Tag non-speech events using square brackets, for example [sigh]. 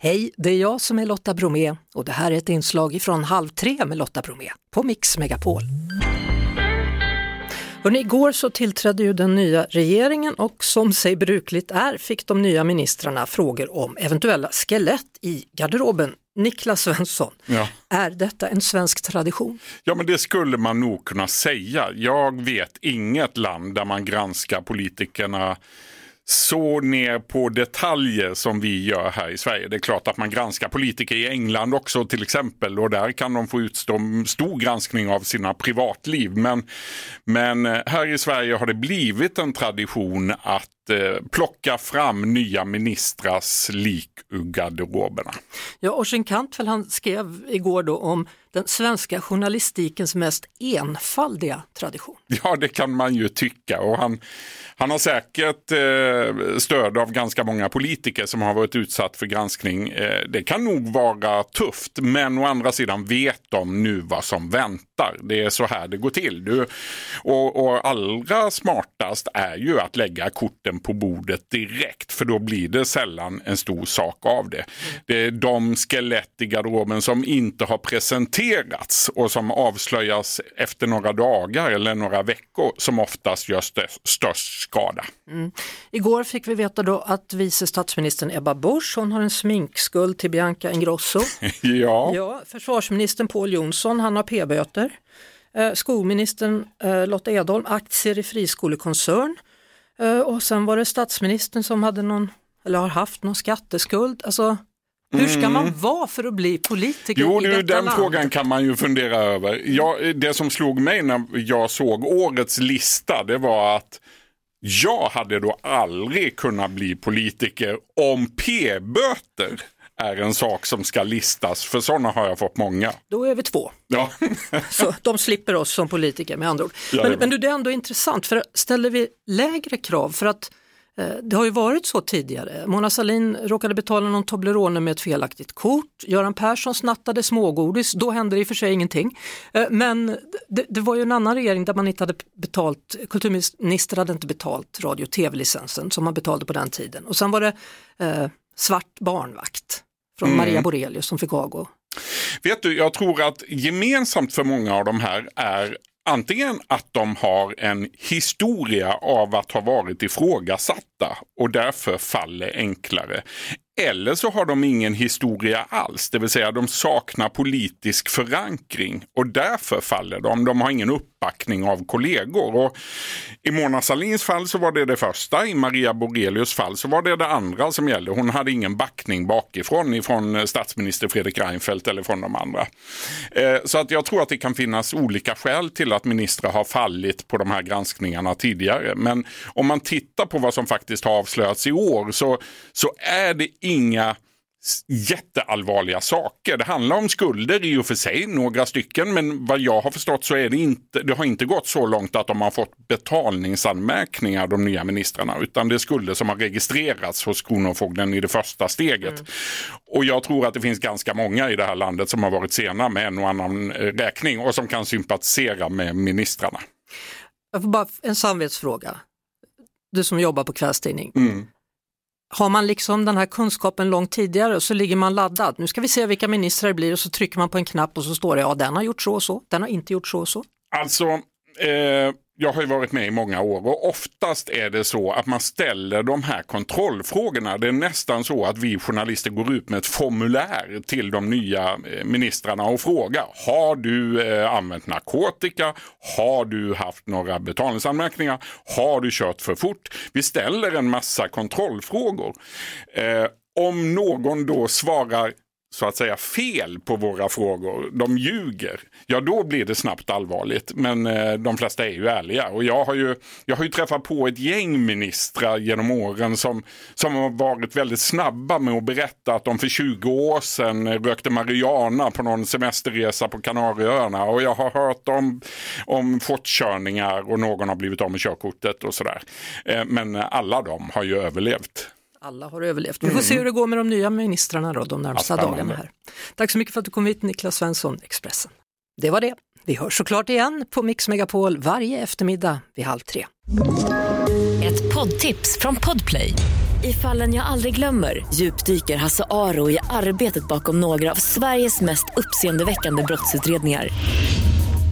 Hej, det är jag som är Lotta Bromé och det här är ett inslag från Halv tre med Lotta Bromé på Mix Megapol. Hörrni, igår så tillträdde ju den nya regeringen och som sig brukligt är fick de nya ministrarna frågor om eventuella skelett i garderoben. Niklas Svensson, Ja. är detta en svensk tradition? ja, men det skulle man nog kunna säga. Jag vet inget land där man granskar politikerna så ner på detaljer som vi gör här i Sverige. Det är klart att man granskar politiker i England också till exempel och där kan de få utstå stor granskning av sina privatliv. Men, men eh, här i Sverige har det blivit en tradition att plocka fram nya ministrars lik ur garderoberna. Ja, Orsin Kantvel han skrev igår då om den svenska journalistikens mest enfaldiga tradition. Ja, det kan man ju tycka. Och han, han har säkert eh, stöd av ganska många politiker som har varit utsatt för granskning. Eh, det kan nog vara tufft, men å andra sidan vet de nu vad som väntar. Det är så här det går till. Du, och, och allra smartast är ju att lägga korten på bordet direkt, för då blir det sällan en stor sak av det. Det är de skelett i garderoben som inte har presenterats och som avslöjas efter några dagar eller några veckor som oftast gör st- störst skada. Igår fick vi veta då att vice statsministern Ebba Busch, hon har en sminkskuld till Bianca Ingrosso. [laughs] Ja, Ja, försvarsministern Pål Jonsson, han har p-böter. Eh, skolministern eh, Lotta Edholm, aktier i friskolekoncern. Eh, och sen var det statsministern som hade någon, eller har haft någon skatteskuld. Alltså, hur ska man vara för att bli politiker Mm. Jo, i nu, detta den land? frågan kan man ju fundera över. Jag, det som slog mig när jag såg årets lista, det var att jag hade då aldrig kunnat bli politiker om p-böter är en sak som ska listas, för sådana har jag fått många. Då är vi två. Ja. [laughs] Så de slipper oss som politiker med andra ord. Men, men du, det är ändå intressant, för ställer vi lägre krav för att eh, det har ju varit så tidigare. Mona Sahlin råkade betala någon Toblerone med ett felaktigt kort. Göran Persson snattade smågodis, då hände det i och för sig ingenting. Eh, Men det, det var ju en annan regering där man inte hade betalt, kulturminister hade inte betalt radio och tv-licensen som man betalade på den tiden. Och sen var det eh, svart barnvakt från Maria Borelius som fick avgå. Vet du, jag tror att gemensamt för många av de här är antingen att de har en historia av att ha varit ifrågasatta och därför faller enklare. Eller så har de ingen historia alls, det vill säga de saknar politisk förankring och därför faller de. De har ingen uppbackning av kollegor. Och I Mona Sahlins fall så var det det första, i Maria Borelius fall så var det det andra som gällde. Hon hade ingen backning bakifrån, ifrån statsminister Fredrik Reinfeldt eller från de andra. Eh, så att jag tror att det kan finnas olika skäl till att ministrar har fallit på de här granskningarna tidigare. Men om man tittar på vad som faktiskt har avslöjats i år så, så är det inga jätteallvarliga saker. Det handlar om skulder i och för sig, några stycken, men vad jag har förstått så är det inte, det har inte gått så långt att de har fått betalningsanmärkningar, de nya ministrarna, utan det är skulder som har registrerats hos Kronofogden i det första steget. Och jag tror att det finns ganska många i det här landet som har varit sena med en och annan eh, räkning och som kan sympatisera med ministrarna. Jag får bara en samvetsfråga. Du som jobbar på kvällstidning. Mm. Har man liksom den här kunskapen långt tidigare och så ligger man laddad. Nu ska vi se vilka ministrar det blir och så trycker man på en knapp och så står det ja den har gjort så och så, den har inte gjort så och så. Alltså, eh, jag har ju varit med i många år och oftast är det så att man ställer de här kontrollfrågorna. Det är nästan så att vi journalister går ut med ett formulär till de nya eh, ministrarna och frågar. Har du eh, använt narkotika? Har du haft några betalningsanmärkningar? Har du kört för fort? Vi ställer en massa kontrollfrågor. Eh, om någon då svarar så att säga fel på våra frågor, de ljuger, ja då blir det snabbt allvarligt. Men eh, de flesta är ju ärliga och jag har ju, jag har ju träffat på ett gäng ministrar genom åren som, som har varit väldigt snabba med att berätta att de för 20 år sedan rökte marijuana på någon semesterresa på Kanarieöarna och jag har hört om, om fortkörningar och någon har blivit av med körkortet och sådär. Eh, men alla de har ju överlevt. Alla har överlevt. Vi får se hur det går med de nya ministrarna då, de närmsta Ja, dagarna här. Tack så mycket för att du kom hit Niklas Svensson, Expressen. Det var det. Vi hörs såklart igen på Mix Megapol varje eftermiddag vid halv tre. Ett poddtips från Podplay. I fallen jag aldrig glömmer djupdyker Hasse Aro i arbetet bakom några av Sveriges mest uppseendeväckande brottsutredningar.